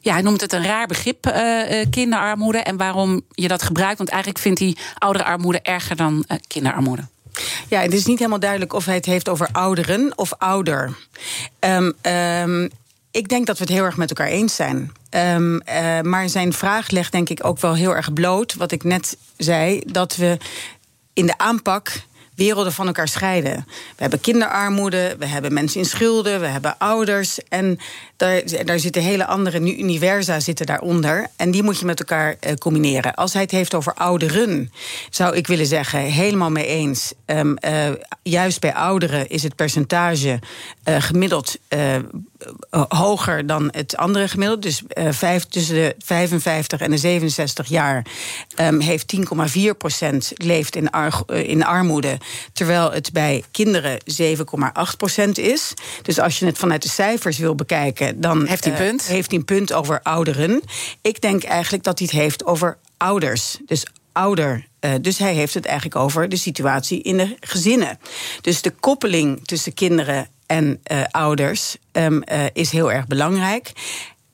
Ja, hij noemt het een raar begrip, uh, kinderarmoede. En waarom je dat gebruikt. Want eigenlijk vindt hij ouderarmoede erger dan uh, kinderarmoede. Ja, het is niet helemaal duidelijk of hij het heeft over ouderen of ouder. Um, um, ik denk dat we het heel erg met elkaar eens zijn. Um, uh, maar zijn vraag legt denk ik ook wel heel erg bloot. Wat ik net zei, dat we in de aanpak werelden van elkaar scheiden. We hebben kinderarmoede, we hebben mensen in schulden, we hebben ouders. En daar, daar zitten hele andere universa zitten daaronder. En die moet je met elkaar uh, combineren. Als hij het heeft over ouderen, zou ik willen zeggen, helemaal mee eens. Um, uh, juist bij ouderen is het percentage uh, gemiddeld hoger dan het andere gemiddeld. Dus vijf, tussen de 55 en de 67 jaar um, heeft 10,4 procent leeft in, ar in armoede. Terwijl het bij kinderen 7,8 procent is. Dus als je het vanuit de cijfers wil bekijken, dan heeft hij een punt. Heeft hij een punt over ouderen. Ik denk eigenlijk dat hij het heeft over ouders. Dus ouder. Uh, dus hij heeft het eigenlijk over de situatie in de gezinnen. Dus de koppeling tussen kinderen en uh, ouders um, uh, is heel erg belangrijk.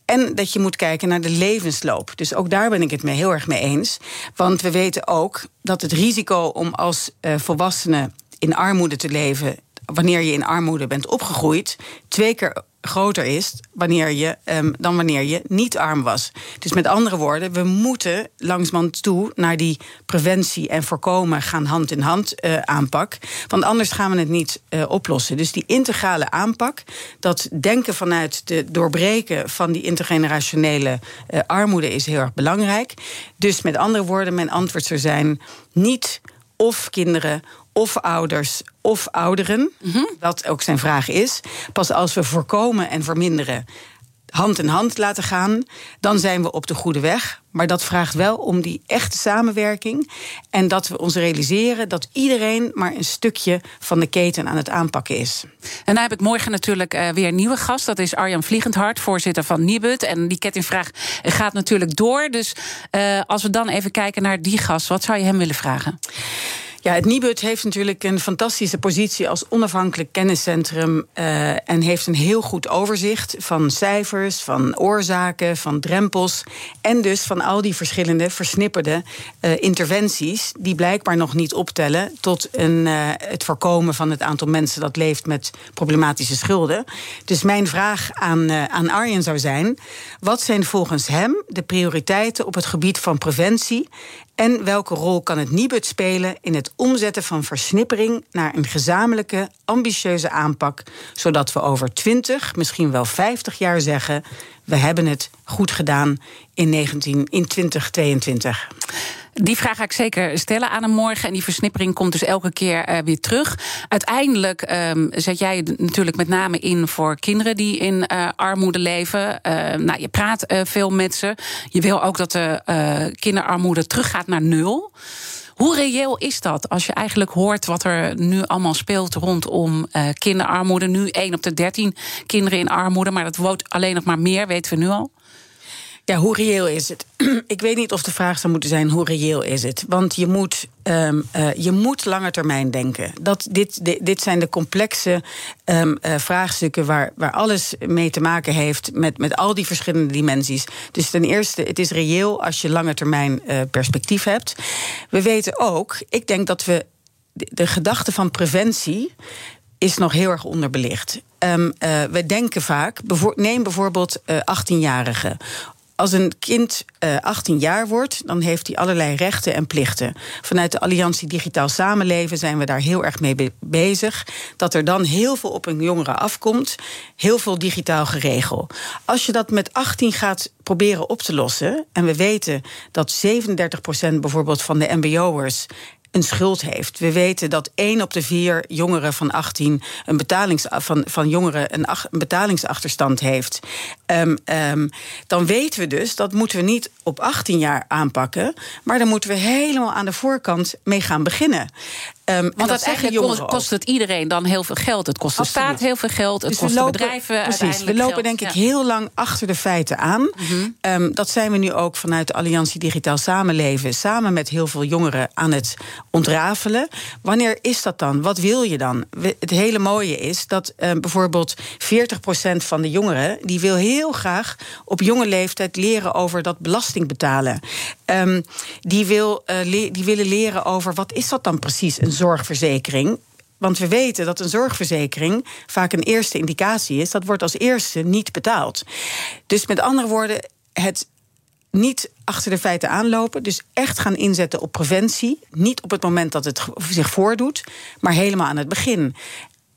En dat je moet kijken naar de levensloop. Dus ook daar ben ik het mee heel erg mee eens. Want we weten ook dat het risico om als volwassene in armoede te leven. wanneer je in armoede bent opgegroeid. twee keer groter is wanneer je, um, dan wanneer je niet arm was. Dus met andere woorden, we moeten langzamerhand toe naar die preventie en voorkomen gaan hand in hand uh, aanpak. Want anders gaan we het niet uh, oplossen. Dus die integrale aanpak, dat denken vanuit de doorbreken van die intergenerationele uh, armoede is heel erg belangrijk. Dus met andere woorden, mijn antwoord zou zijn: niet of kinderen of ouders of ouderen, mm -hmm. wat ook zijn vraag is. Pas als we voorkomen en verminderen hand in hand laten gaan, dan zijn we op de goede weg. Maar dat vraagt wel om die echte samenwerking. En dat we ons realiseren dat iedereen maar een stukje van de keten aan het aanpakken is. En dan heb ik morgen natuurlijk uh, weer een nieuwe gast. Dat is Arjan Vliegendhart, voorzitter van Nibud. En die kettingvraag gaat natuurlijk door. Dus uh, als we dan even kijken naar die gast, wat zou je hem willen vragen? Ja, het Nibud heeft natuurlijk een fantastische positie als onafhankelijk kenniscentrum. Uh, en heeft een heel goed overzicht van cijfers, van oorzaken, van drempels. En dus van al die verschillende versnipperde uh, interventies. die blijkbaar nog niet optellen tot een, uh, het voorkomen van het aantal mensen dat leeft met problematische schulden. Dus mijn vraag aan, aan Arjen zou zijn: wat zijn volgens hem de prioriteiten op het gebied van preventie? En welke rol kan het Nibud spelen in het omzetten van versnippering naar een gezamenlijke, ambitieuze aanpak, zodat we over 20, misschien wel 50 jaar zeggen: we hebben het goed gedaan in, 19, in 2022? Die vraag ga ik zeker stellen aan hem morgen. En die versnippering komt dus elke keer uh, weer terug. Uiteindelijk um, zet jij natuurlijk met name in voor kinderen die in uh, armoede leven. Uh, nou, je praat veel met ze. Je wil ook dat de kinderarmoede teruggaat naar nul. Hoe reëel is dat als je eigenlijk hoort wat er nu allemaal speelt rondom kinderarmoede? Nu 1 op de 13 kinderen in armoede, maar dat wordt alleen nog maar meer, weten we nu al. Ja, hoe reëel is het? [clears throat] Ik weet niet of de vraag zou moeten zijn: hoe reëel is het? Want je moet, um, uh, je moet langer termijn denken. Dat, dit, dit, zijn de complexe um, uh, vraagstukken waar, waar alles mee te maken heeft met, met al die verschillende dimensies. Dus ten eerste, het is reëel als je lange termijn uh, perspectief hebt. We weten ook, ik denk dat we de, gedachte van preventie is nog heel erg onderbelicht. Uh, we denken vaak, neem bijvoorbeeld uh, 18-jarigen als een kind uh, 18 jaar wordt, dan heeft hij allerlei rechten en plichten. Vanuit de Alliantie Digitaal Samenleven zijn we daar heel erg mee be bezig. Dat er dan heel veel op een jongere afkomt, heel veel digitaal geregeld. Als je dat met 18 gaat proberen op te lossen, en we weten dat 37% bijvoorbeeld van de MBO'ers een schuld heeft. We weten dat één op de vier jongeren van 18 een, betalings, van, van jongeren een, ach, een betalingsachterstand heeft. Um, um, dan weten we dus dat moeten we niet op 18 jaar aanpakken, maar dan moeten we helemaal aan de voorkant mee gaan beginnen. Um, Want uiteindelijk kost het iedereen dan heel veel geld. Het kost de staat heel veel geld. Het dus kost de bedrijven precies, We lopen denk ik heel lang achter de feiten aan. Mhm. Ehm, dat zijn we nu ook vanuit de Alliantie Digitaal Samenleven... samen met heel veel jongeren aan het ontrafelen. Wanneer is dat dan? Wat wil je dan? Het hele mooie is dat um, bijvoorbeeld 40% van de jongeren... die wil heel graag op jonge leeftijd leren over dat belasting betalen. Die, wil, uh, die willen leren over wat is dat dan precies, een zorgverzekering. Want we weten dat een zorgverzekering vaak een eerste indicatie is. Dat wordt als eerste niet betaald. Dus met andere woorden, het niet achter de feiten aanlopen. Dus echt gaan inzetten op preventie. Niet op het moment dat het zich voordoet, maar helemaal aan het begin.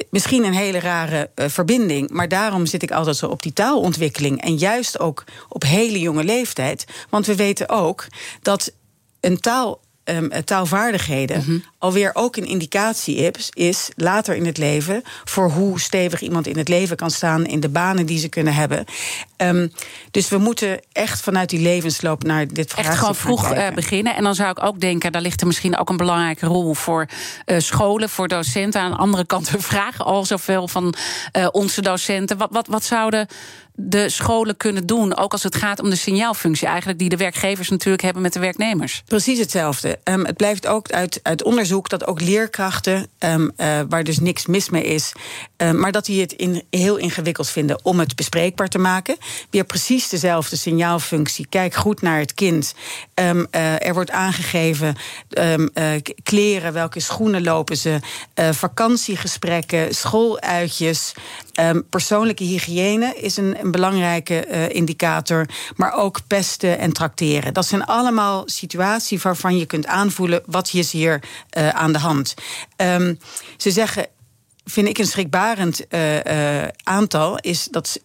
Misschien een hele rare uh, verbinding, maar daarom zit ik altijd zo op die taalontwikkeling. En juist ook op hele jonge leeftijd. Want we weten ook dat een taal um, taalvaardigheden mm alweer ook een indicatie is, is later in het leven voor hoe stevig iemand in het leven kan staan in de banen die ze kunnen hebben. Um, dus we moeten echt vanuit die levensloop naar dit vraagstuk Echt gewoon vroeg uh, beginnen. En dan zou ik ook denken, daar ligt er misschien ook een belangrijke rol voor uh, scholen, voor docenten. Aan de andere kant, we vragen al zoveel van uh, onze docenten. Wat, wat, wat zouden de scholen kunnen doen, ook als het gaat om de signaalfunctie, eigenlijk die de werkgevers natuurlijk hebben met de werknemers? Precies hetzelfde. Um, het blijft ook uit, uit onderzoek dat ook leerkrachten, um, uh, waar dus niks mis mee is, um, maar dat die het in, heel ingewikkeld vinden om het bespreekbaar te maken. Weer precies dezelfde signaalfunctie. Kijk goed naar het kind. Uh, er wordt aangegeven uh, kleren, welke schoenen lopen ze, vakantiegesprekken, schooluitjes. Persoonlijke hygiëne is een belangrijke uh, indicator. Maar ook pesten en tracteren. Dat zijn allemaal situaties waarvan je kunt aanvoelen wat is hier uh, aan de hand. Um, ze zeggen vind ik een schrikbarend uh, uh, aantal, is dat 76%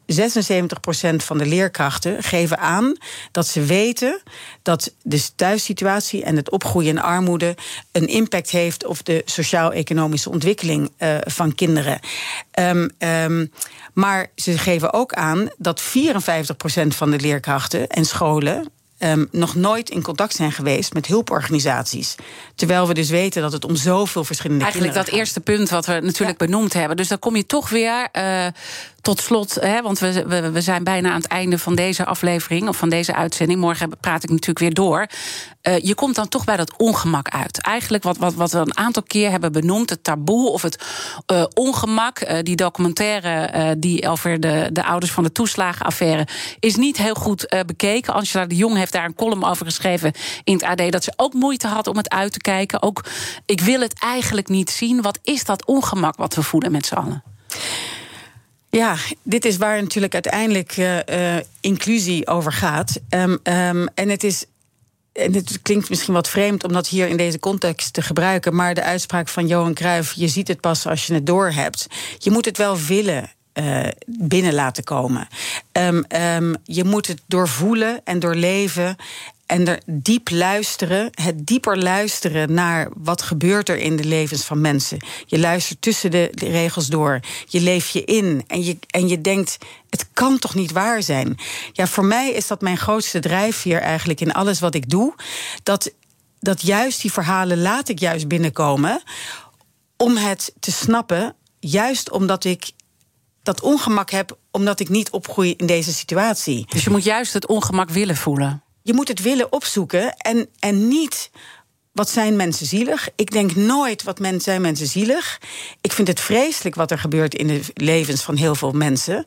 van de leerkrachten geven aan dat ze weten dat de thuissituatie en het opgroeien in armoede een impact heeft op de sociaal-economische ontwikkeling uh, van kinderen. Um, um, maar ze geven ook aan dat 54% van de leerkrachten en scholen um, nog nooit in contact zijn geweest met hulporganisaties. Terwijl we dus weten dat het om zoveel verschillende Eigenlijk dat eerste punt wat we natuurlijk benoemd hebben. Dus dan kom je toch weer uh, tot slot, hè, want we, we, zijn bijna aan het einde van deze aflevering of van deze uitzending. Morgen praat ik natuurlijk weer door. Uh, je komt dan toch bij dat ongemak uit. Eigenlijk wat, wat, wat we een aantal keer hebben benoemd, het taboe of het uh, ongemak. Uh, die documentaire die over de, de ouders van de toeslagenaffaire is niet heel goed bekeken. Angela de Jong heeft daar een column over geschreven in het AD dat ze ook moeite had om het uit te kijken. Ook ik wil het eigenlijk niet zien. Wat is dat ongemak wat we voelen met z'n allen? Ja, dit is waar natuurlijk uiteindelijk uh, uh, inclusie over gaat. Um, um, en het is. En het klinkt misschien wat vreemd om dat hier in deze context te gebruiken, maar de uitspraak van Johan Cruijff: je ziet het pas als je het doorhebt. Je moet het wel willen. Uh, binnen laten komen. Um, um, je moet het doorvoelen en doorleven en er diep luisteren, het dieper luisteren naar wat gebeurt er in de levens van mensen. Je luistert tussen de, de regels door. Je leeft je in en je, en je denkt, het kan toch niet waar zijn? Ja, voor mij is dat mijn grootste drijfveer eigenlijk in alles wat ik doe. Dat, dat juist die verhalen laat ik juist binnenkomen. Om het te snappen, juist omdat ik dat ongemak heb, omdat ik niet opgroei in deze situatie. Dus je moet juist het ongemak willen voelen je moet het willen opzoeken en, en niet wat zijn mensen zielig? Ik denk nooit wat men, zijn mensen zielig. Ik vind het vreselijk wat er gebeurt in de levens van heel veel mensen.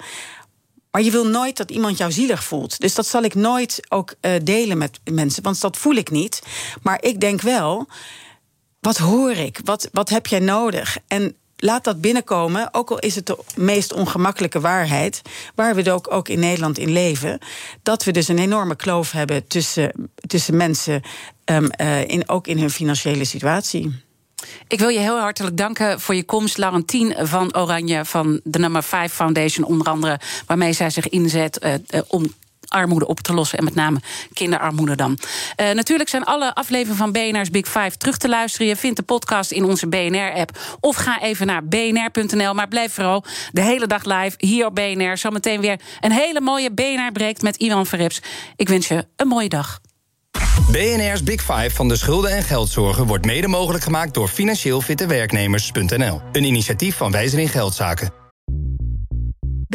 Maar je wil nooit dat iemand jou zielig voelt. Dus dat zal ik nooit ook uh, delen met mensen, want dat voel ik niet. Maar ik denk wel, wat hoor ik? Wat, wat heb jij nodig? En laat dat binnenkomen, ook al is het de meest ongemakkelijke waarheid, waar we ook, ook in Nederland in leven, dat we dus een enorme kloof hebben tussen, tussen mensen, um, uh, in, ook in hun financiële situatie. Ik wil je heel hartelijk danken voor je komst, Laurentien van Oranje van de Nummer 5 Foundation, onder andere, waarmee zij zich inzet uh, uh, om armoede op te lossen. En met name kinderarmoede dan. Uh, natuurlijk zijn alle afleveringen van BNR's Big Five terug te luisteren. Je vindt de podcast in onze BNR-app. Of ga even naar bnr.nl. Maar blijf vooral de hele dag live hier op BNR. Zometeen weer een hele mooie BNR breekt met Ivan Verrips. Ik wens je een mooie dag. BNR's Big Five van de schulden en geldzorgen wordt mede mogelijk gemaakt door financieel fitte werknemers.nl. Een initiatief van Wijzer in Geldzaken.